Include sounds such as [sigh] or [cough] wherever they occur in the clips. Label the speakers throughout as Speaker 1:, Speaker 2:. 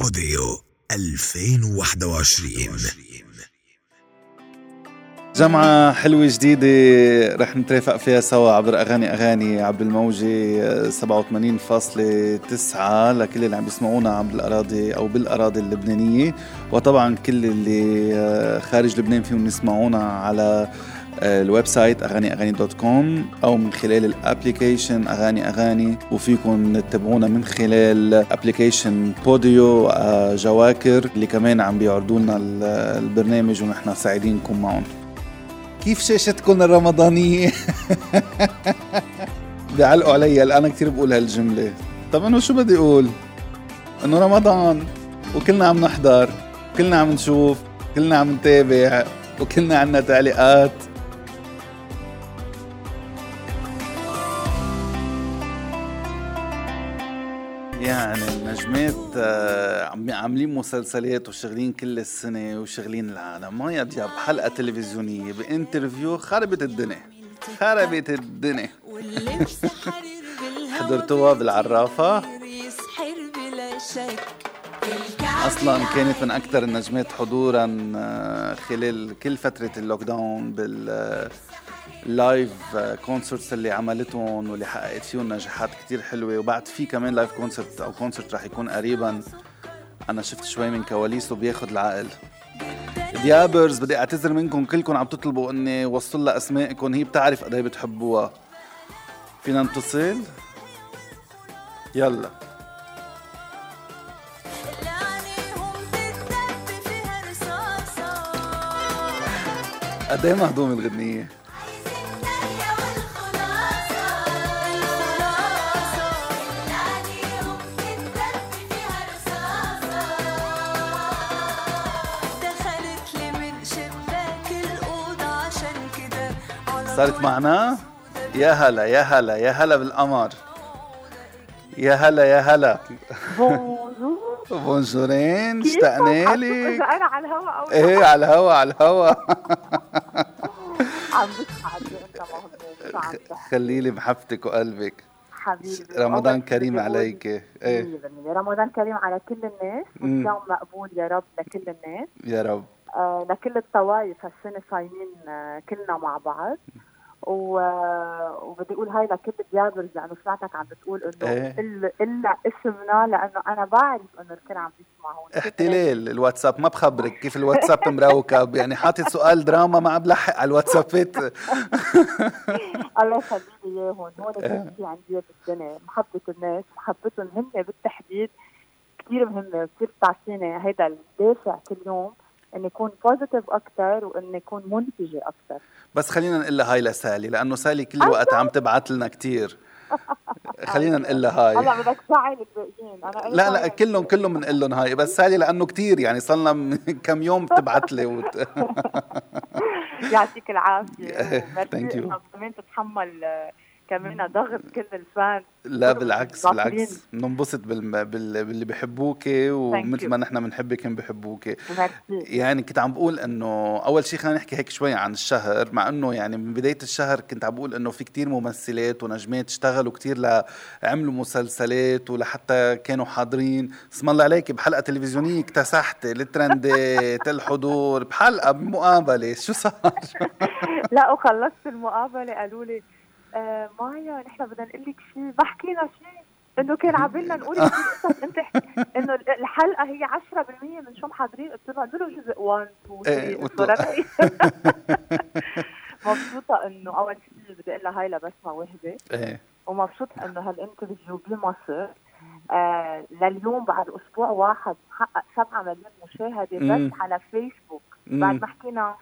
Speaker 1: بوديو 2021
Speaker 2: جمعة حلوة جديدة رح نترافق فيها سوا عبر أغاني أغاني عبر الموجة 87.9 لكل اللي عم بيسمعونا عبر الأراضي أو بالأراضي اللبنانية. وطبعا كل اللي آه، خارج لبنان فيهم يسمعونا على ال website أغاني أغاني dot com أو من خلال ال application أغاني أغاني وفيكم تتابعونا من خلال application بوديو آه، جواكر اللي كمان عم بيعرضوا لنا البرنامج ونحن سعيدين نكون معهم كيف شاشتكم الرمضانية؟ [laughs] بيعلقوا علي أنا كثير بقول هالجملة طب انه شو بدي أقول؟ إنه رمضان وكلنا عم نحضر كلنا عم نشوف كلنا عم نتابع وكلنا عنا تعليقات يعني النجمات آه، عاملين مسلسلات وشغلين كل السنة وشغلين العالم. ما يا دياب حلقة تلفزيونية بانترفيو خربت الدنيا خربت الدنيا. [laughs] حضرتوها بالعرافة أصلا كانت من أكثر النجمات حضورا آه، خلال كل فترة ال lockdown بال ال live concerts اللي عملتهم واللي حققت فيهم نجاحات كتير حلوة. وبعد في كمان live concert أو concert رح يكون قريبا. أنا شفت شوي من كواليسه بياخد العقل. ديابرز بدي أعتذر منكم. كلكم عم تطلبوا إني وصل لها أسمائكم. هي بتعرف قد إيه بتحبوها. فينا نتصل؟ يلا. قد إيه مهضوم الغنية؟ صارت معنا. يا هلا يا هلا يا هلا بالقمر. يا هلا يا هلا.
Speaker 3: بونجور
Speaker 2: بونجورين اشتقنا لك.
Speaker 3: أنا على الهوا أو
Speaker 2: إيه على الهوا على الهوا.
Speaker 3: عم
Speaker 2: خلي لي محبتك وقلبك.
Speaker 3: حبيبي
Speaker 2: رمضان كريم عليك. إيه.
Speaker 3: 100% رمضان كريم على كل الناس
Speaker 2: مم.
Speaker 3: والصيام مقبول يا رب لكل الناس.
Speaker 2: يا رب.
Speaker 3: آه لكل الطوائف هالسنه صايمين آه كلنا مع بعض. و... وبدي أقول هاي لكل الديابرز لأنه سمعتك عم بتقول إنه
Speaker 2: إيه.
Speaker 3: الا اسمنا لأنه أنا بعرف إنه الكل عم بيسمعوا
Speaker 2: احتلال الواتساب ما بخبرك كيف الواتساب مروكب [laughs] يعني حاطط سؤال دراما ما عم بلحق على الواتسابات. [laughs]
Speaker 3: الله يخلي لي اياهم هون كل شيء عندي بالدنيا محبة الناس محبتهم هن بالتحديد. كثير مهمة وكثير بتعطيني هيدا الدافع كل يوم. اني اكون positive أكثر واني اكون منتجة أكثر
Speaker 2: بس خلينا نقول لها hi لسالي لأنه سالي كل وقت عم تبعت لنا كتير. خلينا نقول لها hi.
Speaker 3: هلا بدك تزعل الباقيين. أنا
Speaker 2: لا لا كلهم كلهم بنقول لهم hi. بس سالي لأنه كتير يعني صار لنا [laughs] كم يوم بتبعت لي وت... [laughs]
Speaker 3: يعطيك وميرسي [laughs]
Speaker 2: you.
Speaker 3: إنك كمان تتحمل كمان ضغط كل ال fans
Speaker 2: لا بالعكس. بالعكس. بننبسط بال... بال... باللي بحبوك ومثل. ما نحن بنحبك هم بحبوك
Speaker 3: ميرسي
Speaker 2: يعني كنت عم بقول إنه أول شيء خلينا نحكي هيك شوي عن الشهر مع إنه يعني من بداية الشهر كنت عم بقول إنه في كتير ممثلات ونجمات اشتغلوا كتير لعملوا مسلسلات ولحتى كانوا حاضرين. اسم الله عليك بحلقة تلفزيونية اكتسحت الترندات الحضور [laughs] بحلقة بمقابله شو صار؟ [laughs]
Speaker 3: لا وخلصت المقابلة قالوا لي آه مايا نحن بدنا نقول لك شيء ما حكينا شيء إنه كان عبالنا نقول [laughs] أنت إنه الحلقة هي 10% من شو محضرين قلت لهم قولوا جزء 1
Speaker 2: إيه،
Speaker 3: 2
Speaker 2: وتو-
Speaker 3: 3 [laughs] مبسوطة إنه أول شيء بدي أقول لها hi لبسمه وحده
Speaker 2: إيه.
Speaker 3: ومبسوطة إنه هال interview بمصر. آه لليوم بعد أسبوع واحد حقق 7 مليون
Speaker 2: مشاهدة.
Speaker 3: بس على فيسبوك. بعد ما حكينا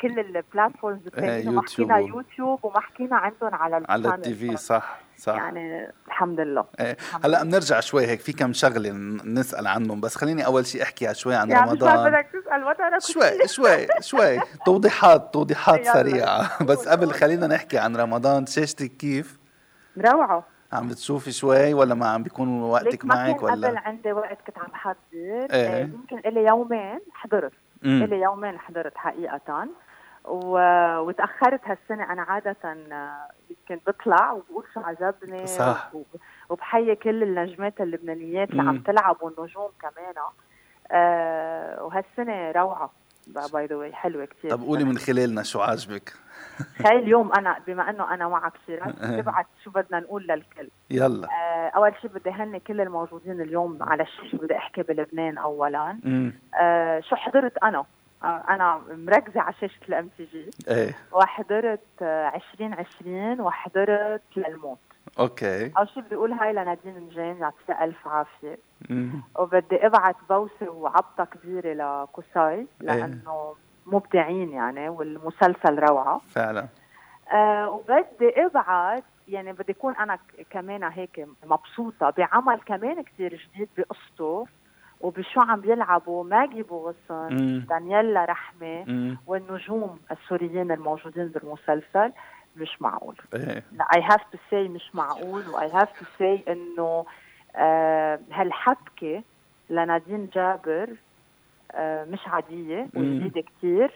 Speaker 3: كل البلاتفورمز الثانيين وما
Speaker 2: يوتيوب
Speaker 3: حكينا
Speaker 2: و-
Speaker 3: يوتيوب وما حكينا عندهم على
Speaker 2: على. التي في صح صح.
Speaker 3: يعني الحمد لله.
Speaker 2: إيه
Speaker 3: الحمد هلأ.
Speaker 2: بنرجع شوي هيك في كم شغلة نسأل عنهم بس خليني أول شيء احكي شوي عن
Speaker 3: يعني
Speaker 2: رمضان.
Speaker 3: بدك تسأل كنت
Speaker 2: شوي شوي [laughs] شوي. توضيحات توضيحات
Speaker 3: يلا.
Speaker 2: سريعة. بس قبل. خلينا نحكي عن رمضان شاشتك كيف؟
Speaker 3: مروعه
Speaker 2: عم بتشوفي شوي ولا ما عم بيكون وقتك
Speaker 3: ليك ما كان
Speaker 2: معك
Speaker 3: قبل
Speaker 2: ولا؟
Speaker 3: عندي وقت كنت عم بحضر
Speaker 2: إيه.
Speaker 3: آه، يمكن إلي يومين حضرت. إلي يومين حضرت حقيقة. و... وتأخرت هالسنة أنا عادة آه، يمكن بطلع وبقول شو عجبني
Speaker 2: صح.
Speaker 3: و... وبحيي كل النجمات اللبنانيات اللي عم تلعب والنجوم كمان. آه وهالسنة روعة. By the way حلوة كثير
Speaker 2: طب قولي من خلالنا شو عاجبك. [laughs]
Speaker 3: هاي اليوم أنا بما إنه أنا معك شيرات [laughs] ببعت شو بدنا نقول للكل.
Speaker 2: يلا.
Speaker 3: آه أول شيء بدي هني كل الموجودين اليوم على الشاشه بدي أحكي بلبنان اولا. آه شو حضرت أنا؟ آه أنا مركزة على شاشه ال MTV.
Speaker 2: إيه.
Speaker 3: وحضرت آه 2020 وحضرت للموت.
Speaker 2: okay
Speaker 3: اول شيء بدي أقول هاي لنادين نجيم يعطيها الف عافيه وبدي ابعت بوسه وعبطه كبيره لقصاي إيه. لأنه مبدعين يعني والمسلسل روعة.
Speaker 2: فعلا.
Speaker 3: آه وبدي ابعت يعني بدي أكون أنا كمان هيك مبسوطة بعمل كمان كثير جديد بقصته وبشو عم بيلعبوا. ماجي بو غصن دانييلا رحمة والنجوم السوريين الموجودين بالمسلسل. مش معقول. I have to say مش معقول و I have to say إنه آه هالحبكة لنادين جابر آه مش عادية وجديدة كثير.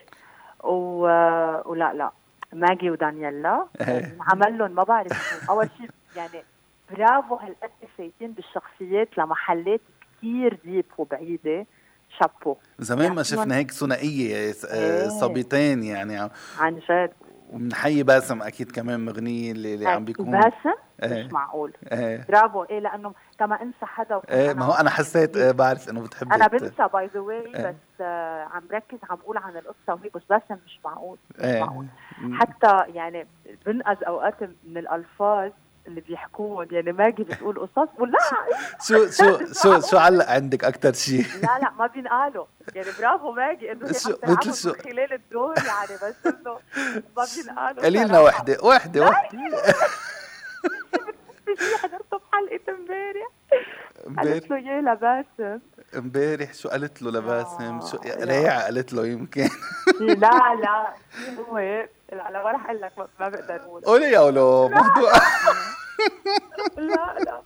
Speaker 3: آه، ولا لا ماجي ودانييلا.
Speaker 2: إيه.
Speaker 3: عمل لهم ما بعرف أول شيء يعني برافو هالقد فايتين بالشخصيات لمحلات كثير deep وبعيدة. شابو.
Speaker 2: زمان ما شفنا هيك ثنائية إيه. صبيتين يعني.
Speaker 3: عن جد.
Speaker 2: وبنحيي باسم أكيد كمان مغنية اللي, اللي عم بيكون.
Speaker 3: باسم؟ إيه. مش معقول.
Speaker 2: إيه.
Speaker 3: برافو. إيه لأنه كما انسى حدا
Speaker 2: إيه ما هو أنا حسيت إيه بعرف إنه بتحبي
Speaker 3: أنا بنسى by the way بس آه عم بركز عم بقول عن القصة وهيك بس باسم مش معقول مش
Speaker 2: إيه.
Speaker 3: معقول. حتى يعني بنقذ أوقات من الألفاظ اللي بيحكوهم يعني ماجي بتقول قصص. ولا
Speaker 2: شو شو شو شو علق عندك أكثر شيء؟
Speaker 3: لا لا ما بينقالوا يعني برافو ماجي
Speaker 2: إنه مثل شو؟
Speaker 3: خلال الدور يعني بس إنه ما بينقالوا
Speaker 2: قليلنا وحدة وحدة. [laughs] وحده
Speaker 3: حضرته بحلقه امبارح. قالت له يا لباسم
Speaker 2: امبارح شو قالت له لباسم؟ شو ريعه قالت له يمكن.
Speaker 3: لا لا هو [laughs] لا لا ما رح أقول لك ما بقدر أقول.
Speaker 2: قولي يا ولو
Speaker 3: لا. [laughs] لا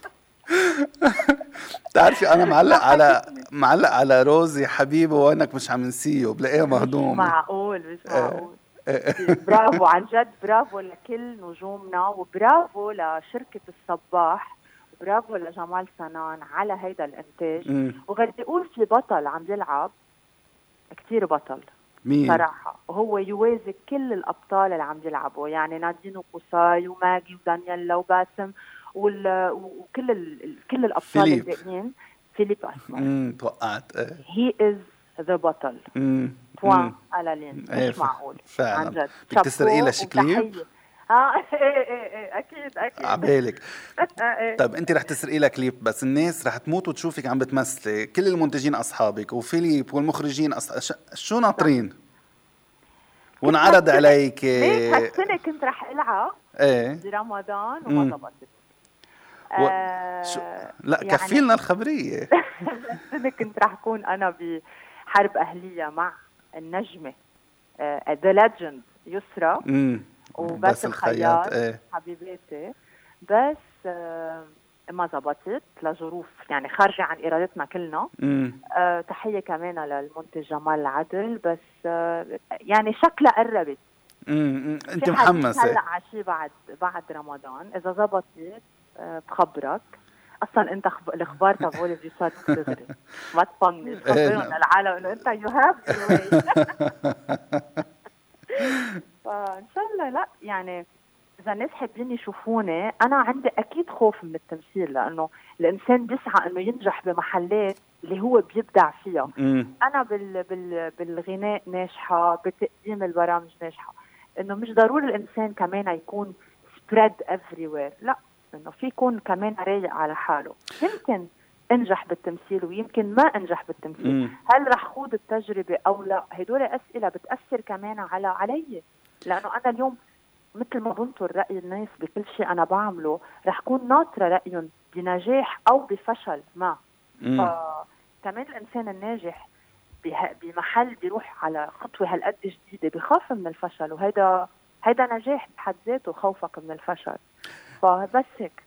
Speaker 2: بتعرفي أنا معلق على معلق على روزي حبيبه وينك مش عم نسيه بلاقيها مهضوم.
Speaker 3: معقول مش معقول. برافو [laughs] عن جد برافو لكل نجومنا وبرافو لشركة الصباح. برافو لجمال سنان على هيدا الإنتاج وبدي أقول في بطل عم يلعب كثير بطل
Speaker 2: مين؟
Speaker 3: صراحة. وهو يوازي كل الأبطال اللي عم يلعبوا يعني نادين وقصاي وماجي ودانييلا وباسم وال... وكل ال... كل الأبطال الباقيين. فيليب
Speaker 2: امم توقعت.
Speaker 3: he is the بطل بوان على لين
Speaker 2: إيه،
Speaker 3: مش معقول.
Speaker 2: فعلا.
Speaker 3: عن جد.
Speaker 2: بدك تسرقي لها شي كليب؟
Speaker 3: آه [laughs] إيه إيه إيه أكيد أكيد.
Speaker 2: عبالك. [laughs]
Speaker 3: إيه.
Speaker 2: طيب أنت رح تسرقي لها كليب بس الناس رح تموت وتشوفك عم بتمثلي. كل المنتجين أصحابك وفيليب والمخرجين أص... شو ناطرين؟ ونعرض عليك.
Speaker 3: ليش هالسنه كنت رح ألعب؟
Speaker 2: إيه.
Speaker 3: برمضان وما ضبطت
Speaker 2: و... آه شو... لا يعني كفي لنا [laughs] الخبرية.
Speaker 3: السنة كنت رح أكون أنا بحرب أهلية مع النجمة the legend يسرا. وباسل خياط
Speaker 2: إيه.
Speaker 3: حبيباتي بس آه ما زبطت لظروف يعني خارجة عن إرادتنا كلنا. آه تحية كمان للمنتج جمال العدل بس آه يعني شكلها قربت.
Speaker 2: امم انت محمسة.
Speaker 3: هلأ على شيء بعد بعد رمضان. إذا زبطت آه بخبرك. أصلا أنت الإخبار تبعول الفيوسات بتدري [laughs] ما تطنش خبرهم للعالم إنه أنت يو هاف [laughs] فان شاء الله لا يعني إذا الناس حابين يشوفوني أنا عندي أكيد خوف من التمثيل لأنه الإنسان بيسعى إنه ينجح بمحلات اللي هو بيبدع فيها.
Speaker 2: مم.
Speaker 3: أنا بال بال بالغناء ناجحة بتقديم البرامج ناجحة. إنه مش ضروري الإنسان كمان يكون spread everywhere لا إنه في يكون كمان رايق على حاله. يمكن أنجح بالتمثيل ويمكن ما أنجح بالتمثيل.
Speaker 2: مم.
Speaker 3: هل رح خوض التجربة أو لا؟ هدول أسئلة بتأثر كمان على علي. لأنه أنا اليوم مثل ما بنطر رأي الناس بكل شيء أنا بعمله رح كون ناطرة رأيهم بنجاح أو بفشل ما. فكمان الإنسان الناجح بمحل بيروح على خطوة هالقد جديدة بخاف من الفشل وهيدا هيدا نجاح بحد ذاته خوفك من الفشل. فبس هيك.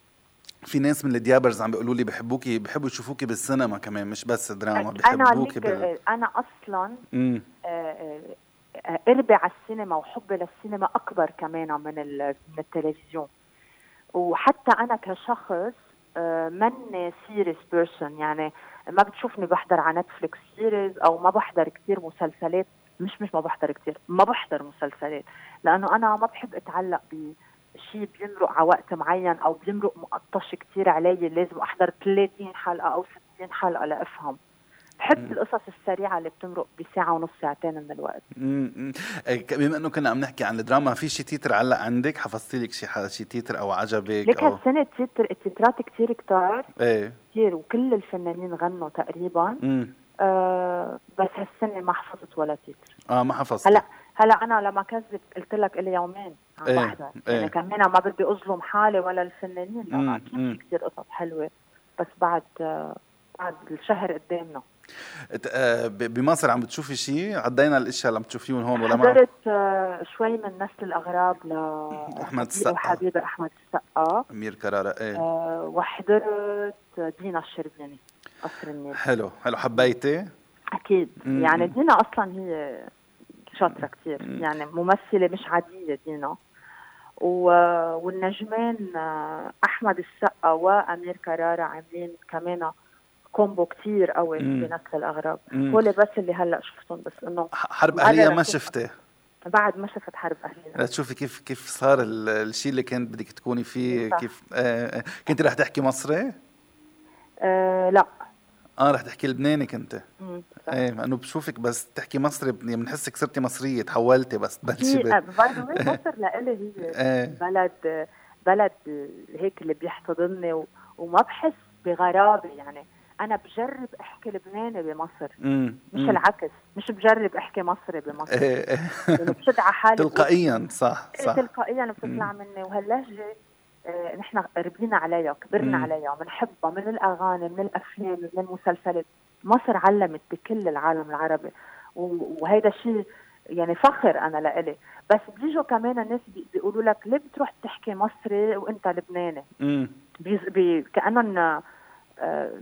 Speaker 2: في ناس من الديابرز عم بيقولوا لي بحبوكي بحبوا يشوفوكي بالسينما كمان مش بس دراما بحبوكي
Speaker 3: أنا بال... أنا أصلا قربي على السينما وحبي للسينما أكبر كمان من من التلفزيون. وحتى أنا كشخص آه، مني series person يعني ما بتشوفني بحضر على Netflix series أو ما بحضر كثير مسلسلات. مش مش ما بحضر كثير ما بحضر مسلسلات. لأنه أنا ما بحب أتعلق بشيء بيمرق على وقت معين أو بيمرق مقطش كثير علي لازم أحضر 30 حلقة أو 60 حلقة لأفهم. بحب القصص السريعة اللي بتمرق بساعة ونص ساعتين من الوقت.
Speaker 2: امم بما إنه كنا عم نحكي عن الدراما في شي تيتر علق عندك؟ حفظتي لك شي شي تيتر أو عجبك
Speaker 3: لك هالسنة تيتر التيترات كثير كتار.
Speaker 2: إيه.
Speaker 3: كثير وكل الفنانين غنوا تقريبا. آه بس هالسنة ما حفظت ولا تيتر.
Speaker 2: آه ما حفظت
Speaker 3: هلأ هلأ أنا لما كذب قلت لك الي يومين عم إيه بحضر إيه. يعني كمان ما بدي أظلم حالي ولا الفنانين. لا أكيد في كثير قصص حلوة. بس بعد آه بعد الشهر قدامنا.
Speaker 2: بمصر عم بتشوفي شيء عدينا الإشياء اللي عم تشوفيهم هون ولا
Speaker 3: ما حضرت آه، شوي من نسل الأغراب ل [laughs]
Speaker 2: أحمد السقا.
Speaker 3: وحبيبي أحمد السقا.
Speaker 2: أمير كرارة إيه.
Speaker 3: أه وحضرت دينا الشربيني قصر النيل.
Speaker 2: حلو حلو. حبيتي؟
Speaker 3: أكيد. مم. يعني دينا أصلا هي شاطرة كثير يعني ممثلة مش عادية دينا. والنجمين آه، أحمد السقا وأمير كرارة عاملين كمان combo كتير قوي بنسل الاغراب هول بس اللي هلأ شفتهم بس إنه
Speaker 2: حرب أهلية ما شفتي؟
Speaker 3: بعد ما شفت حرب أهلية.
Speaker 2: لتشوفي كيف كيف صار الشيء اللي كنت بدك تكوني فيه صح. كيف آه كنت رح تحكي مصري؟
Speaker 3: آه لا.
Speaker 2: آه رح تحكي لبناني كنت. إيه إنه بشوفك بس تحكي مصري بنحسك صرتي مصرية تحولتي بس
Speaker 3: تبلشي باي [laughs] مصر لإلي هي إيه. بلد بلد هيك اللي بيحتضنني وما بحس بغرابة يعني. أنا بجرب أحكي لبناني بمصر مم. مش مم. العكس مش بجرب أحكي مصري بمصر. إيه، إيه. يعني بشد على [laughs] حالي
Speaker 2: تلقائيا صح
Speaker 3: إيه، صح. تلقائيا بتطلع مني. وهاللهجة آه نحن ربينا عليها كبرنا عليها بنحبها من الأغاني من الأفلام من المسلسلات. مصر علمت بكل العالم العربي وهيدا شيء يعني فخر أنا لإلي. بس بيجوا كمان الناس بيقولوا لك ليه بتروح تحكي مصري وإنت لبناني؟ بي بي كأنهم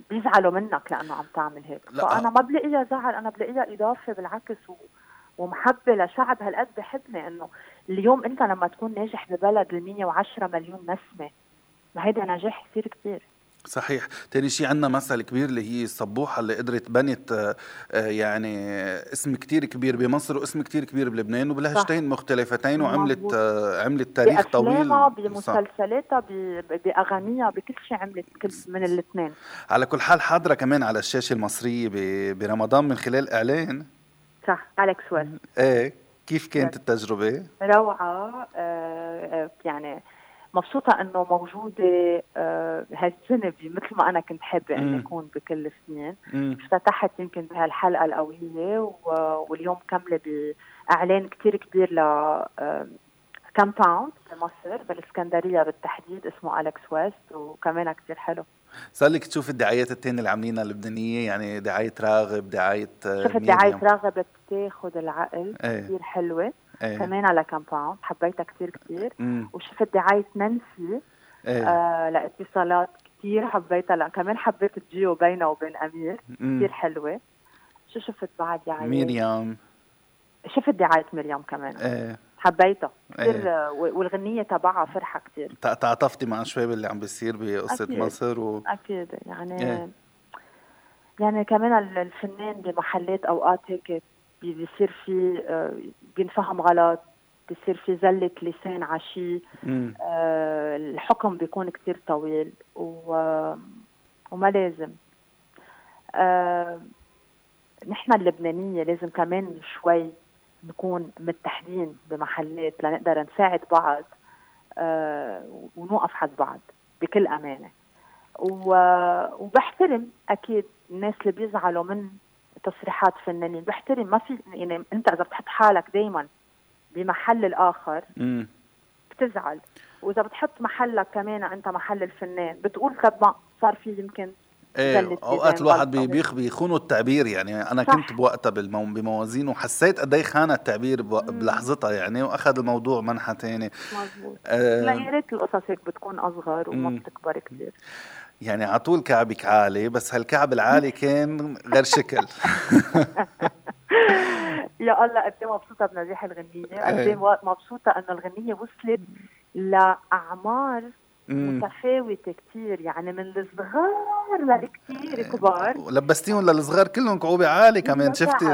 Speaker 3: بيزعلوا منك لأنه عم تعمل هيك لا. فأنا ما بلاقيها زعل أنا بلاقيها إضافة بالعكس و... ومحبة لشعب هالقد بحبني إنه اليوم أنت لما تكون ناجح ببلد ال 110 مليون نسمة ما هيدا نجاح كثير كثير
Speaker 2: صحيح. تاني شيء عندنا مثل كبير اللي هي الصبوحة اللي قدرت بنت آه، آه، يعني اسم كتير كبير بمصر واسم كتير كبير بلبنان وبلهجتين مختلفتين وعملت آه، عملت تاريخ طويل.
Speaker 3: بمسلسلاتها بأغانيها بكل شيء عملت كل من الاثنين.
Speaker 2: على كل حال حاضرة كمان على الشاشة المصرية برمضان من خلال إعلان.
Speaker 3: صح. أليكس ويست
Speaker 2: إيه كيف كانت التجربة؟
Speaker 3: روعة آه يعني مبسوطة إنه موجودة آه هالسنة مثل ما أنا كنت حابة إني أكون بكل السنين افتتحت يمكن بهالحلقة القوية واليوم كملة بإعلان كتير كبير ل compound بمصر بالإسكندرية بالتحديد اسمه Alex West وكمان كتير حلو.
Speaker 2: صار لك تشوف الدعايات الثانية اللي عاملينها اللبنانية؟ يعني دعاية راغب دعاية
Speaker 3: آه، شفت دعايه راغب بتاخذ العقل إيه. كثير حلوة. إيه. كمان على compound حبيتها كثير كثير وشفت دعايه نانسي. إيه. آه لاتصالات كثير حبيتها. لا كمان حبيت الجيو بينها وبين أمير. كثير حلوة. شو شفت بعد دعايه
Speaker 2: مريم
Speaker 3: شفت دعاية مريم كمان. إيه. حبيتها. كثير إيه. والغنية تبعها فرحة كثير
Speaker 2: تعاطفتي مع شوي باللي عم بيصير بقصة أكيد. مصر و...
Speaker 3: أكيد. يعني إيه. يعني كمان الفنان بمحلات أوقات هيك بيصير في آه، بينفهم غلط بيصير في زلة لسان عشي. آه الحكم بيكون كتير طويل و... وما لازم. آه نحن اللبنانية لازم كمان شوي نكون متحدين بمحلات لنقدر نساعد بعض آه ونوقف حد بعض بكل أمانة. وبحترم أكيد الناس اللي بيزعلوا من تصريحات فنانين. بحترم ما في يعني أنت إذا بتحط حالك دائما بمحل الآخر بتزعل. وإذا بتحط محلك كمان أنت محل الفنان بتقول قد ما صار في يمكن
Speaker 2: إيه أوقات الواحد بيخونوا التعبير. يعني أنا صح. كنت بوقتها بموازين وحسيت قد إيه خان التعبير بلحظتها يعني وأخذ الموضوع منحى ثاني
Speaker 3: مزبوط آه لا يا ريت القصص هيك بتكون أصغر وما بتكبر كثير
Speaker 2: يعني على طول كعبك عالي بس هالكعب العالي [laughs] كان غير شكل. [laughs]
Speaker 3: يا الله قد إيه مبسوطة بنجاح الغنية؟ قد إيه مبسوطة إنه الغنية وصلت لأعمار متفاوتة كتير يعني من الصغار للكتير كبار.
Speaker 2: لبستيهم للصغار كلهم كعوبة عالي كمان. شفتي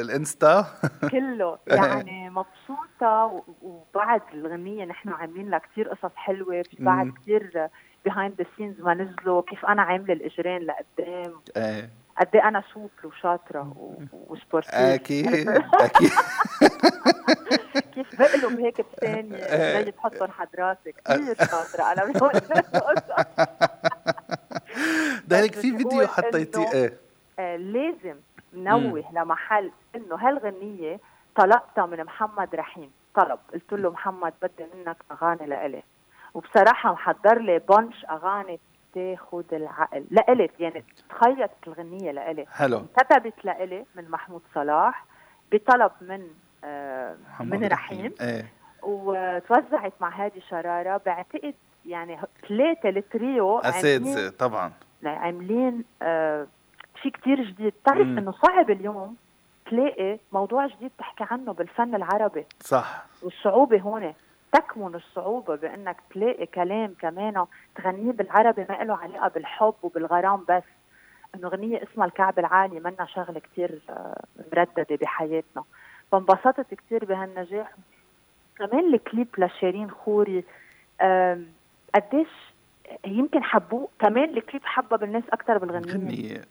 Speaker 2: الإنستا؟ [laughs]
Speaker 3: كله. يعني مبسوطة وبعد الغنية نحن عاملين لها كتير قصص حلوة في بعد كتير behind the scenes ما نزلوا كيف أنا عاملة الإجرين لقدام. إيه قد إيه أنا سوبر وشاطرة و
Speaker 2: sportive. أكيد [laughs] أكيد.
Speaker 3: كيف بقلب هيك بثانية إيه. زي تحطهم حد راسك كثير شاطرة أنا بقول [laughs]
Speaker 2: ده هيك في فيديو حطيتيه؟ إيه
Speaker 3: آه، لازم نوه لمحل إنه هالغنية طلبتها من محمد رحيم. طلب. قلت له محمد بدي منك أغاني لإلي. وبصراحة محضر لي بنش أغاني تاخد العقل. لإلي يعني تخيطت الغنية لإلي
Speaker 2: حلو.
Speaker 3: كتبت لإلي من محمود صلاح بطلب من آه من رحيم.
Speaker 2: إيه.
Speaker 3: وتوزعت مع هادي شرارة. بعتقد يعني ثلاثة التريو
Speaker 2: أساتذة طبعا.
Speaker 3: عاملين آه شيء كتير جديد. بتعرف إنه صعب اليوم تلاقي موضوع جديد تحكي عنه بالفن العربي.
Speaker 2: صح.
Speaker 3: والصعوبة هون. تكمن الصعوبة بأنك تلاقي كلام كمان تغنيه بالعربي ما له علاقة بالحب وبالغرام بس. إنه غنية اسمها الكعب العالي منا شغلة كتير آه، مرددة بحياتنا. فانبسطت كتير بهالنجاح. كمان الكليب لشيرين خوري قديش يمكن حبوه. كمان الكليب حبب الناس أكثر بالغنية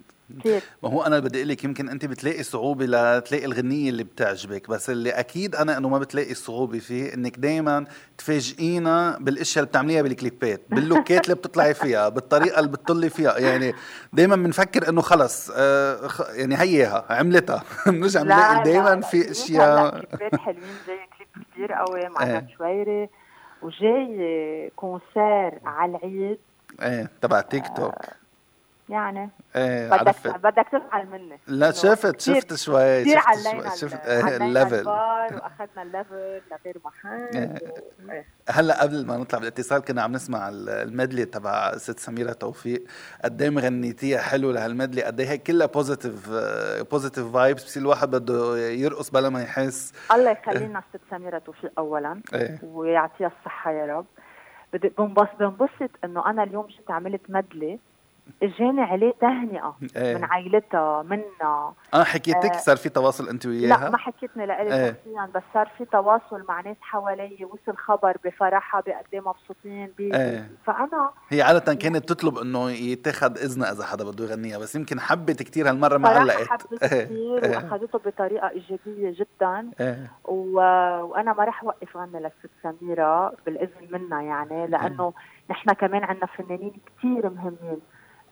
Speaker 2: ما هو أنا بدي أقول لك يمكن انت بتلاقي صعوبة لتلاقي الغنية اللي بتعجبك بس اللي أكيد أنا إنه ما بتلاقي الصعوبه فيه إنك دائما تفاجئينا بالأشياء اللي بتعمليها بالكليبات باللوكات اللي بتطلعي فيها بالطريقة اللي بتطلي فيها يعني دائما بنفكر إنه خلص آه يعني هياها عملتها. بنرجع بنلاقي دائما في أشياء.
Speaker 3: كليبات حلوين زي كليب كثير قوي مع إيه. شويري وجاي concert على العيد.
Speaker 2: إيه تبع تيك توك. آه
Speaker 3: يعني.
Speaker 2: إيه
Speaker 3: بدك عرفت. بدك تفعل مني.
Speaker 2: لا شفت شفت شوي
Speaker 3: كثير
Speaker 2: علينا
Speaker 3: شفت إيه ال level وأخذنا ال level لغير محل.
Speaker 2: إيه. هلأ قبل ما نطلع بالاتصال كنا عم نسمع ال medley تبع ست سميرة توفيق. قد إيه غنيتيها حلو لهال medley قد إيه هي كلها positive positive vibes بصير الواحد بده يرقص بلا ما يحس.
Speaker 3: الله يخلينا ست سميرة توفيق اولا
Speaker 2: إيه.
Speaker 3: ويعطيها الصحة يا رب. بدي بنبسط بنبسط إنه أنا اليوم جيت عملت medley اجاني عليه تهنئة [laughs] إيه. من عائلتها منا
Speaker 2: آه حكيتك آه صار في تواصل أنت وياها؟
Speaker 3: لا ما حكيتني لإلي إيه. شخصيا بس صار في تواصل مع ناس حوالي وصل خبر بفرحها بقد إيه مبسوطين بي إيه. فأنا
Speaker 2: هي عادة كانت تطلب إنه يتاخذ اذنها إذا حدا بده يغنيها بس يمكن حبت كثير هالمرة ما علقت
Speaker 3: حبت [laughs] إيه. كثير إيه. وأخذته بطريقة إيجابية جدا
Speaker 2: إيه.
Speaker 3: و... وأنا ما رح وقف غني للست سميرة بالإذن منها يعني لأنه نحن كمان عندنا فنانين كثير مهمين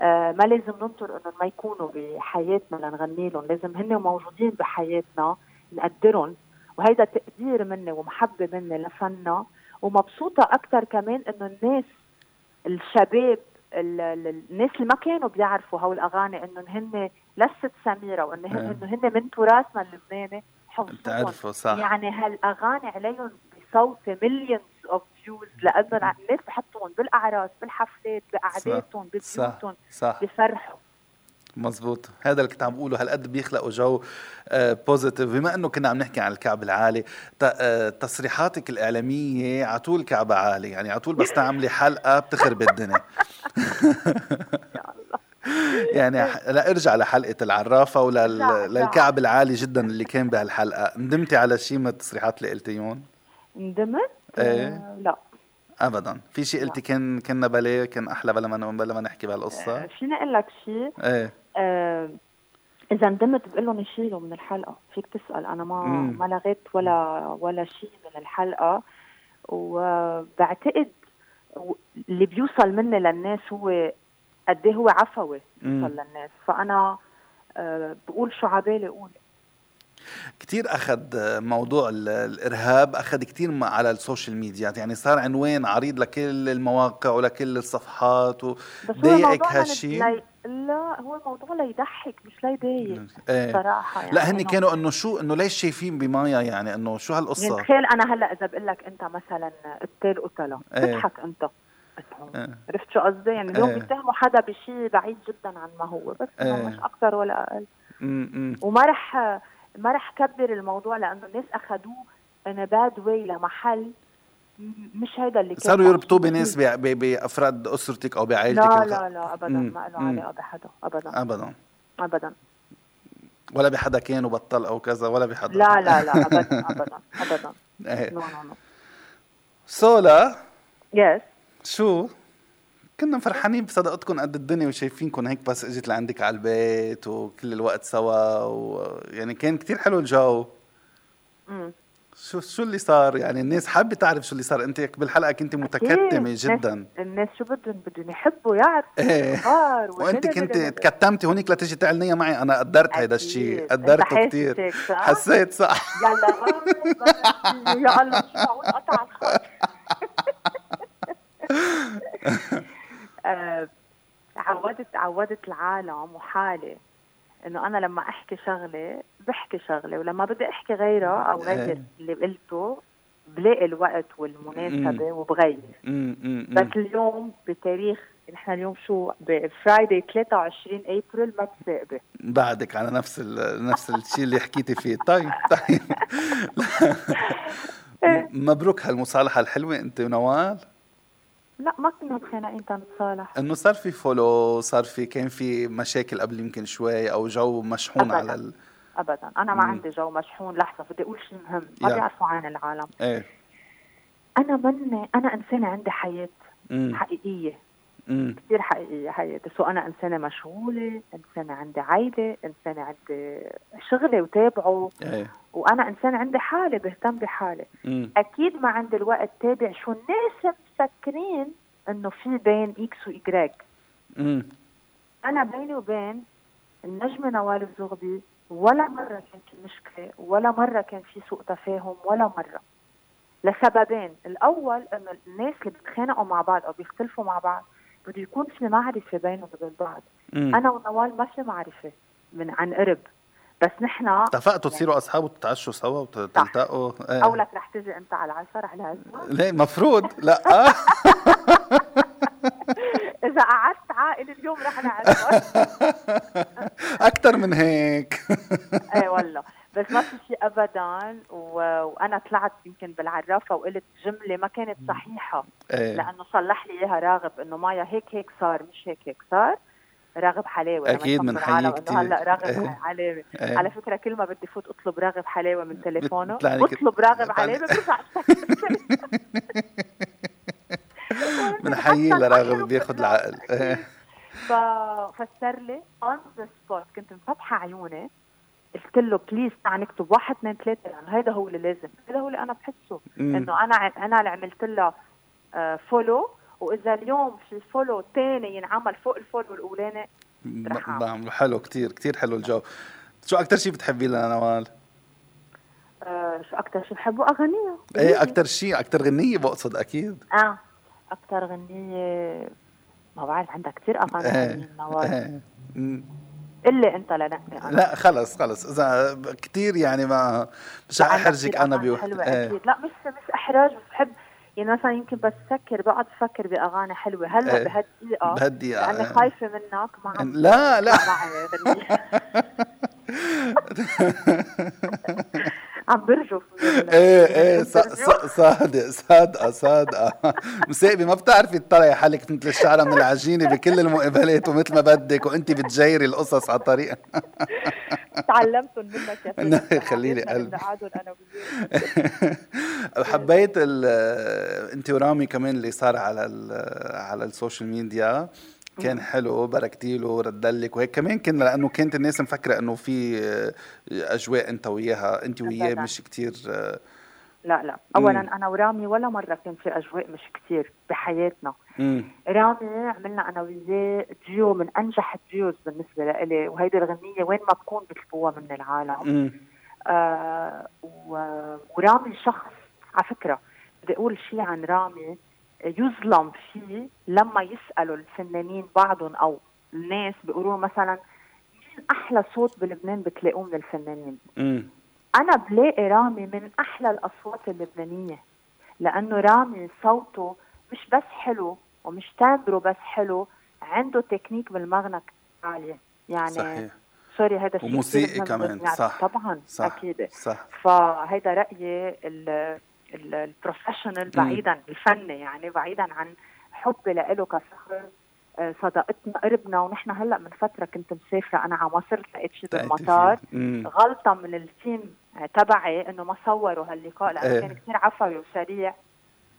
Speaker 3: ما لازم ننطر انهم ما يكونوا بحياتنا لنغني لهم. لازم هن موجودين بحياتنا نقدرهم. وهيدا تقدير مني ومحبة مني لفننا. ومبسوطة أكثر كمان إنه الناس الشباب الناس اللي ما كانوا بيعرفوا هول الأغاني إنه هن لست سميرة وإنه هن, إنه هن من تراثنا اللبناني.
Speaker 2: حفظوهم
Speaker 3: يعني هالأغاني عليهم بصوت millions of views لأنه الناس بحطهم بالأعراس بالحفلات بقعداتهم ببيوتهم
Speaker 2: صح.
Speaker 3: بفرحوا.
Speaker 2: مزبوط. هذا اللي كنت عم بقوله. هالقد بيخلقوا جو positive بما إنه كنا عم نحكي عن الكعب العالي آه، تصريحاتك الإعلامية على طول كعب عالي. يعني على طول بس تعملي حلقة بتخرب الدنيا. [laughs] يعني لا ارجع لحلقة العرافة وللكعب العالي جدا اللي كان بهالحلقة. ندمتي على شيء من التصريحات اللي قلتيهم
Speaker 3: ندمت؟
Speaker 2: إيه. آه،
Speaker 3: لا.
Speaker 2: ابدا. في شيء قلتي كان كنا بلا كان أحلى بلا ما بلا ما نحكي بهالقصة؟
Speaker 3: آه فيني أقول لك شيء؟
Speaker 2: إيه.
Speaker 3: آه إذا ندمت بقول لهم يشيلوا من الحلقة. فيك تسأل. أنا ما مم. ما لغيت ولا ولا شيء من الحلقة. وبعتقد اللي بيوصل مني للناس هو قد إيه هو عفوي بيوصل للناس. فأنا أه بقول شو عبالي أقول.
Speaker 2: كثير أخذ موضوع الإرهاب أخذ كثير على السوشيال ميديا يعني صار عنوان عريض لكل المواقع ولكل الصفحات وضايقك هالشيء
Speaker 3: لا هو الموضوع ليضحك مش ليضايق إيه. صراحة يعني
Speaker 2: لا هن كانوا إنه شو إنه ليش شايفين بمايا يعني إنه شو هالقصة
Speaker 3: يعني تخيل أنا هلأ إذا بقول لك أنت مثلا قتال قتلة إيه. بتضحك أنت إيه. عرفت شو قصدي يعني اليوم إيه. بيتهموا حدا بشيء بعيد جدا عن ما هو بس إيه. مش أكثر ولا أقل
Speaker 2: م -م.
Speaker 3: وما رح ما رح كبر الموضوع لأنه الناس اخذوه in bad way لمحل مش هيدا اللي
Speaker 2: صاروا يربطوه بناس بأفراد أسرتك أو بعائلتك
Speaker 3: لا لا لا ابدا ما له علاقة بحدا ابدا.
Speaker 2: ابدا.
Speaker 3: ابدا.
Speaker 2: ولا بحدا كان وبطل أو كذا ولا بحدا.
Speaker 3: لا لا لا ابدا [laughs] ابدا ابدا. no no no
Speaker 2: سولا
Speaker 3: يس
Speaker 2: شو؟ كنا فرحانين بصداقتكم قد الدنيا وشايفينكم هيك بس اجت لعندك على البيت وكل الوقت سوا ويعني كان كتير حلو الجو. شو شو اللي صار؟ يعني الناس حابة تعرف شو اللي صار. انت بالحلقة كنت متكتمة جدا.
Speaker 3: الناس شو بدهم؟ بدهم يحبوا يعرفوا
Speaker 2: إيه. وأنت كنت تكتمتي هونيك لتيجي تعلنيها معي. أنا قدرت هيدا الشيء قدرته كثير حسيت صح؟
Speaker 3: يلا يا الله شو معقول؟ قطع الخط [laughs] عودت عودت العالم وحالي إنه أنا لما أحكي شغلة بحكي شغلة ولما بدي أحكي غيرها أو غير إيه. اللي قلته بلاقي الوقت والمناسبة وبغير. بس اليوم بتاريخ نحن اليوم شو؟ بفرايداي 23 ابريل ما تثاقبي
Speaker 2: بعدك على نفس [laughs] نفس الشيء اللي حكيتي فيه. طيب طيب. [laughs] مبروك هالمصالحة الحلوة أنت ونوال.
Speaker 3: لا ما كنا متخانقين نتصالح
Speaker 2: إنه صار في follow صار في كان في مشاكل قبل يمكن شوي أو جو مشحون أبداً. على ال...
Speaker 3: ابدا. أنا ما عندي جو مشحون لحظة بدي أقول شيء مهم. ما بيعرفوا عن العالم.
Speaker 2: إيه.
Speaker 3: أنا مني أنا إنسانة عندي حياة مم.
Speaker 2: حقيقية.
Speaker 3: كثير حقيقيه حياتي so أنا إنسانة مشغولة إنسانة عندي عائله إنسانة عندي شغلي وتابعه.
Speaker 2: إيه.
Speaker 3: وأنا انسان عندي حالي بهتم بحالي
Speaker 2: مم.
Speaker 3: أكيد ما عندي الوقت تابع شو الناس مفكرين إنه في بين X و Y أنا بيني وبين النجمة نوال الزغبي ولا مرة كان في مشكلة ولا مرة كان في سوء تفاهم ولا مرة. لسببين. الأول إنه الناس اللي بيتخانقوا مع بعض أو بيختلفوا مع بعض بده يكون في معرفة بينهم وبين بعض.
Speaker 2: مم.
Speaker 3: أنا ونوال ما في معرفة من عن قرب بس نحن
Speaker 2: اتفقتوا تصيروا يعني أصحاب وتتعشوا سوا وتلتقوا؟
Speaker 3: إيه. أو لك رح تجي أنت على العشاء رح لازمه
Speaker 2: ليه المفروض لا. [laughs]
Speaker 3: إذا قعدت عاقل اليوم رح نعرف [laughs]
Speaker 2: أكثر من هيك.
Speaker 3: إيه والله. بس ما في شيء ابدا و... وأنا طلعت يمكن بالعرافة وقلت جملة ما كانت صحيحة.
Speaker 2: إيه.
Speaker 3: لأنه صلح لي إياها راغب إنه مايا هيك هيك صار مش هيك هيك صار راغب حلاوة.
Speaker 2: أكيد من حي كثير
Speaker 3: هلأ راغب إيه. حلاوة. إيه. على فكرة كل ما بدي فوت أطلب راغب حلاوة من تليفونه أطلب راغب حلاوة برجع
Speaker 2: بنحيي لراغب بياخذ العقل.
Speaker 3: ففسر لي on the spot كنت مفتحة عيوني قلت له please تعال نكتب واحد اثنين ثلاثة لأنه هيدا هو اللي لازم هيدا هو اللي أنا بحسه. إنه أنا أنا اللي عملت له follow آه، وإذا اليوم في follow ثاني ينعمل فوق ال follow الأولاني
Speaker 2: بعمله حلو كثير كثير حلو الجو. شو أكثر شيء بتحبيه لنوال؟
Speaker 3: آه شو أكثر شيء بحبه؟ اغانيها
Speaker 2: إيه أكثر شيء أكثر غنية بقصد أكيد.
Speaker 3: آه أكثر غنية ما بعرف عندها كثير أغاني
Speaker 2: إيه نوال. إيه
Speaker 3: إلا أنت لنقني
Speaker 2: أنا لا خلص خلص. إذا كثير يعني ما مش احرجك أنا
Speaker 3: بوحده إيه. لا مش مش إحراج بس بحب. يعني مثلا يمكن بس سكر بقعد بفكر بأغاني حلوة. هلأ إيه. بهالدقيقه
Speaker 2: بهالدقيقه
Speaker 3: لأني خايفة منك ما عم
Speaker 2: لا. لا
Speaker 3: عم [laughs] [laughs] [laughs] برجف [laughs]
Speaker 2: إيه إيه صادق صادقه صادقه [laughs] مساقبه ما بتعرفي تطلعي حالك مثل الشعرة من العجينة بكل المقابلات ومثل ما بدك وانت بتجيري القصص على الطريقة [laughs]
Speaker 3: تعلمتهم منك يا
Speaker 2: سيدي. خلي لي قلبي. حبيت أنت ورامي كمان اللي صار على على السوشيال ميديا. كان حلو باركتي له ردلك وهيك. كمان كان لأنه كانت الناس مفكرة إنه في أجواء أنت وياها أنت وياه مش كتير
Speaker 3: لا لا. اولا مم. أنا ورامي ولا مرة كان في أجواء مش كتير بحياتنا.
Speaker 2: مم.
Speaker 3: رامي عملنا أنا وياه ديو من أنجح ال duos بالنسبة لإلي وهيدي الغنية وين ما بكون بيطلبوها من العالم. آه ورامي شخص على فكرة بدي أقول شيء عن رامي. يظلم فيه لما يسألوا الفنانين بعضهم أو الناس بيقولوا مثلا مين أحلى صوت بلبنان بتلاقوه من الفنانين؟
Speaker 2: م.
Speaker 3: أنا بلاقي رامي من أحلى الأصوات اللبنانية لأنه رامي صوته مش بس حلو ومش timbre ه بس حلو عنده تكنيك بالمغنى عاليه يعني
Speaker 2: صحيح.
Speaker 3: sorry هذا الشيء
Speaker 2: وموسيقي كمان. صح.
Speaker 3: طبعا
Speaker 2: صح.
Speaker 3: أكيد.
Speaker 2: صح.
Speaker 3: فهيدا رأيي ال professional بعيدا الفني يعني بعيدا عن حبي له كشخص آه، صداقتنا قربنا ونحن هلأ من فترة كنت مسافرة أنا على مصر لقيت شيء بالمطار غلطة من التيم تبعي إنه ما صوروا هاللقاء لأنه إيه. كان كثير عفوي وسريع.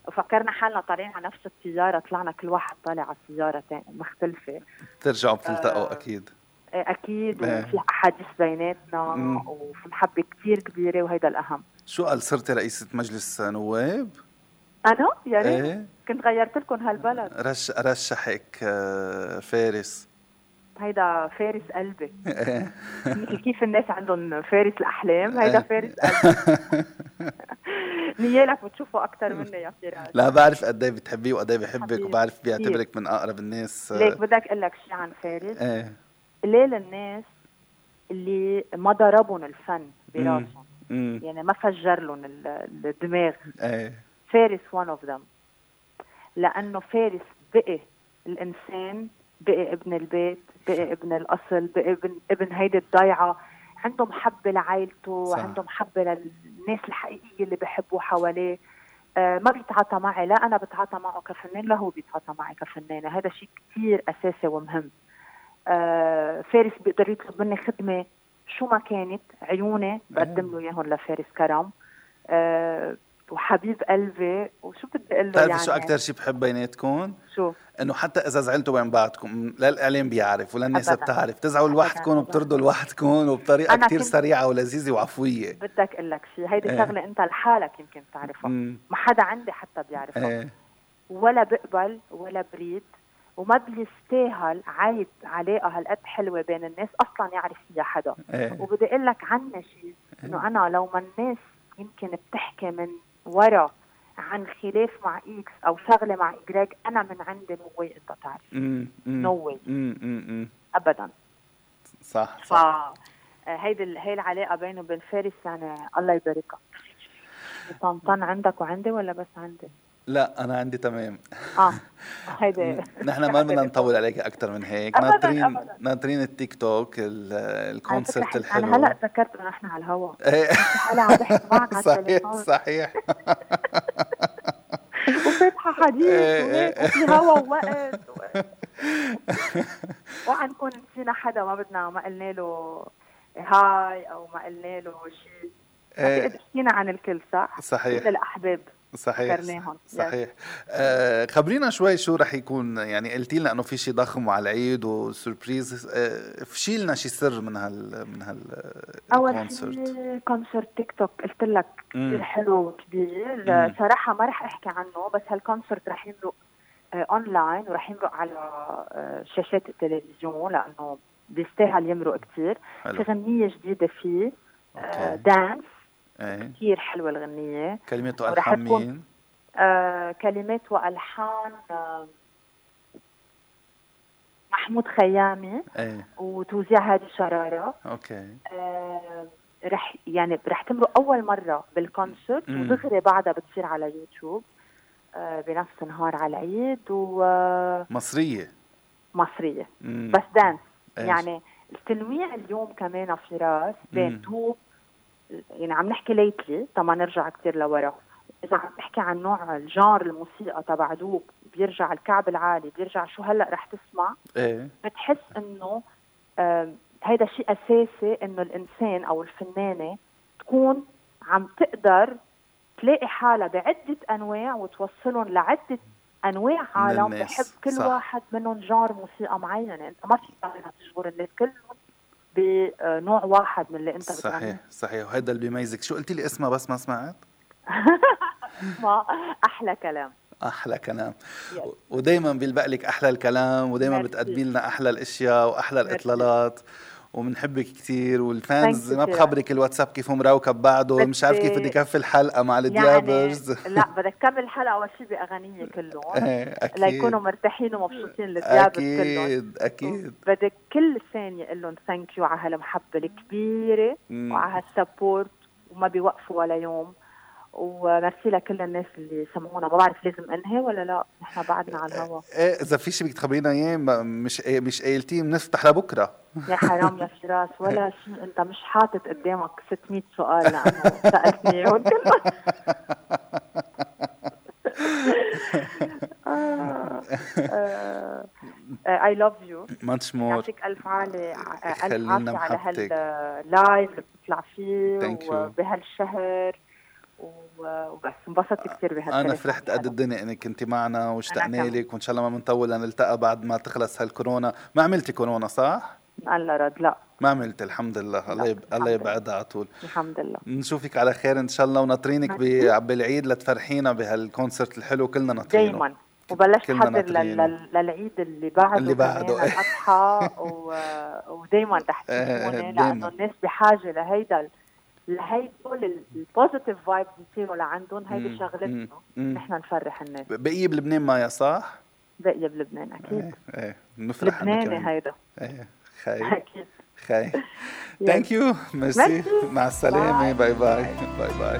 Speaker 3: وفكرنا حالنا طالعين على نفس السيارة طلعنا كل واحد طالع على سيارة مختلفة.
Speaker 2: بترجعوا بتلتقوا آه أكيد.
Speaker 3: إيه، أكيد إيه. وفي أحاديث بيناتنا. وفي محبة كثير كبيرة وهيدا الأهم.
Speaker 2: شو قال صرتي رئيسة مجلس نواب؟
Speaker 3: أنا؟ يا ريت. إيه؟ كنت غيرت لكم هالبلد.
Speaker 2: رش رشحك آه، فارس.
Speaker 3: هيدا فارس قلبي. إيه. مثل كيف الناس عندهم فارس الأحلام هيدا فارس قلبي. [laughs] نيالك بتشوفه أكثر مني يا فراس.
Speaker 2: لا بعرف قد إيه بتحبيه وقد إيه بحبك وبعرف بيعتبرك من أقرب الناس.
Speaker 3: ليك بدك أقول لك شيء عن فارس. إيه. ليه للناس اللي ما ضربهم الفن براسهم. يعني ما فجر لهم الدماغ. إيه. فارس one of them. لأنه فارس بقي الإنسان بقي ابن البيت بقي ابن الأصل بقي ابن ابن هيدي الضيعة. عنده محبه لعائلته صح. عنده محبه للناس الحقيقية اللي بحبوا حواليه. آه ما بيتعاطى معي. لا أنا بتعاطى معه كفنان. لا هو بيتعاطى معي كفنانه هذا شيء كثير أساسي ومهم. آه فارس بيقدر يطلب مني خدمة. شو ما كانت عيوني بقدم له إياهم لفارس كرم. آه وحبيب قلبي. وشو بدي أقول له
Speaker 2: يعني شو أكثر شيء بحب بيناتكم؟
Speaker 3: شو؟
Speaker 2: إنه حتى إذا زعلتوا بين بعضكم لا الاعلام بيعرف ولا الناس بتعرف. بتزعلوا لوحدكم وبتردوا لوحدكم وبطريقة كثير سريعة ولذيذة وعفوية.
Speaker 3: بدك أقول لك شيء هيدي إيه. شغلة أنت لحالك يمكن تعرفها. ما حدا عندي حتى بيعرفها. إيه. ولا بقبل ولا بريد. وما بيستاهل عيب علاقه هالقد حلوة بين الناس أصلا يعرف فيها حدا. إيه. وبدي أقول لك عنا شيء إنه أنا لو ما الناس يمكن بتحكي من ورا عن خلاف مع إكس أو شغلة مع اجراج أنا من عندي no way إنت تعرف. no way ابدا.
Speaker 2: صح
Speaker 3: صح. آه، هيدي هي العلاقة بينه وبين فارس يعني الله يباركها طنطن عندك وعندي ولا بس عندي؟
Speaker 2: لا أنا عندي تمام.
Speaker 3: آه. [laughs] هيدي [laughs]
Speaker 2: نحن ما بدنا نطول عليك أكثر من هيك. ناطرين ناطرين التيك توك الكونسرت الحلو [laughs]
Speaker 3: أنا هلأ تذكرت إنه نحن على الهواء إيه. هلا عم بحكي معك على
Speaker 2: صحيح صحيح.
Speaker 3: وفاتحه حديث إيه، إيه. وفي هوا ووقت وعنكون نسينا حدا ما بدنا ما قلنا له هاي أو ما قلنا له شيء. حكينا عن الكل صح؟
Speaker 2: صحيح.
Speaker 3: الأحباب.
Speaker 2: صحيح صحيح. آه خبرينا شوي شو رح يكون يعني قلتي لنا إنه في شيء ضخم على العيد و surprise آه فشي لنا شيء سر من هال من هال
Speaker 3: أول شيء concert تيك توك قلت لك كثير حلو وكبير. صراحة ما رح أحكي عنه بس هال concert رح يمرق آه اونلاين ورح يمرق على آه شاشات التلفزيون لأنه بيستاهل يمرق كثير في غنية جديدة فيه آه dance إيه. كثير حلوة الغنية.
Speaker 2: كلمات والحان مين؟
Speaker 3: آه كلمات والحان آه محمود خيامي
Speaker 2: إيه.
Speaker 3: وتوزيع هادي شرارة.
Speaker 2: أوكي.
Speaker 3: آه رح يعني رح تمرق أول مرة بال concert ودغري بعدها بتصير على يوتيوب. آه بنفس نهار على العيد و
Speaker 2: مصرية.
Speaker 3: مصرية. مم. بس دانس. يعني التنويع اليوم كمان فراس بين توب يعني عم نحكي ليتلي طبعا نرجع كثير لورا. إذا عم نحكي عن نوع الجار الموسيقى تبع دوب بيرجع الكعب العالي بيرجع شو هلأ رح تسمع؟
Speaker 2: إيه.
Speaker 3: بتحس إنه آه هيدا شيء أساسي إنه الإنسان أو الفنانة تكون عم تقدر تلاقي حالها بعدة أنواع وتوصلهم لعدة أنواع عالم بحب كل صح. واحد منهم جار موسيقى معينة. أنت ما فيك تجبر الناس كلهم بنوع واحد من اللي انت
Speaker 2: صحيح بتعمل. صحيح. وهذا اللي بيميزك. شو قلتي لي اسمها بس ما سمعت. [laughs]
Speaker 3: اسمها أحلى كلام.
Speaker 2: أحلى كلام. ودائما بيلبق لك أحلى الكلام ودائما بتقدمي لنا أحلى الأشياء وأحلى الإطلالات. وبنحبك كثير والفانز ما بخبرك الواتساب كيف مروكب بعده مش عارف كيف بدي يكفي الحلقة مع الديابرز
Speaker 3: يعني [laughs] لا بدك تكمل الحلقة أول شيء بأغانية كلهم [laughs] إيه أكيد. ليكونوا مرتاحين ومبسوطين ال diapers كلهم.
Speaker 2: أكيد. أكيد
Speaker 3: بدك كل ثانية أقول لهم thank you على هالمحبة الكبيرة وعلى هال support وما بيوقفوا ولا يوم. وميرسي لكل الناس اللي سمعونا ما بعرف لازم انهي ولا لا. نحن بعدنا على الهوا.
Speaker 2: إيه إذا في شيء بدك تخبرينا اياه مش إيه مش قايلتيه بنفتح لبكرة.
Speaker 3: يا حرام يا فراس. ولا [laughs] شيء. أنت مش حاطط قدامك 600 سؤال لأنه سألتني اياهم I love you
Speaker 2: much more
Speaker 3: يعطيك ألف عالي ألف عافيه على هال live اللي بتطلع فيه وبهالشهر. وبس. انبسطت كثير بهالشهر
Speaker 2: أنا فرحت قد الدنيا إنك كنت معنا واشتقنا لك وإن شاء الله ما بنطول لنلتقى بعد ما تخلص هالكورونا. ما عملتي كورونا صح؟
Speaker 3: الله رد لا.
Speaker 2: ما عملت الحمد لله. الله يب... الله يبعدها على طول.
Speaker 3: الحمد لله.
Speaker 2: نشوفك على خير إن شاء الله وناطرينك بالعيد لتفرحينا بهال concert الحلو كلنا ناطرينه.
Speaker 3: دايما. وبلشت احضر للعيد اللي بعده
Speaker 2: اللي بعده.
Speaker 3: الاضحى و... [laughs] ودايما رح تكوني لأنه الناس بحاجة لهيدا لهي كل ال positive vibes يصيروا لعندهم هيدي شغلتنا نحن نفرح الناس.
Speaker 2: بقيه بلبنان مايا صح؟
Speaker 3: بقيه بلبنان أكيد.
Speaker 2: إيه إيه. نفرح
Speaker 3: لبناني هيدا.
Speaker 2: إيه خير. [laughs] أكيد. خير. thank you merci مع السلامة. باي باي باي باي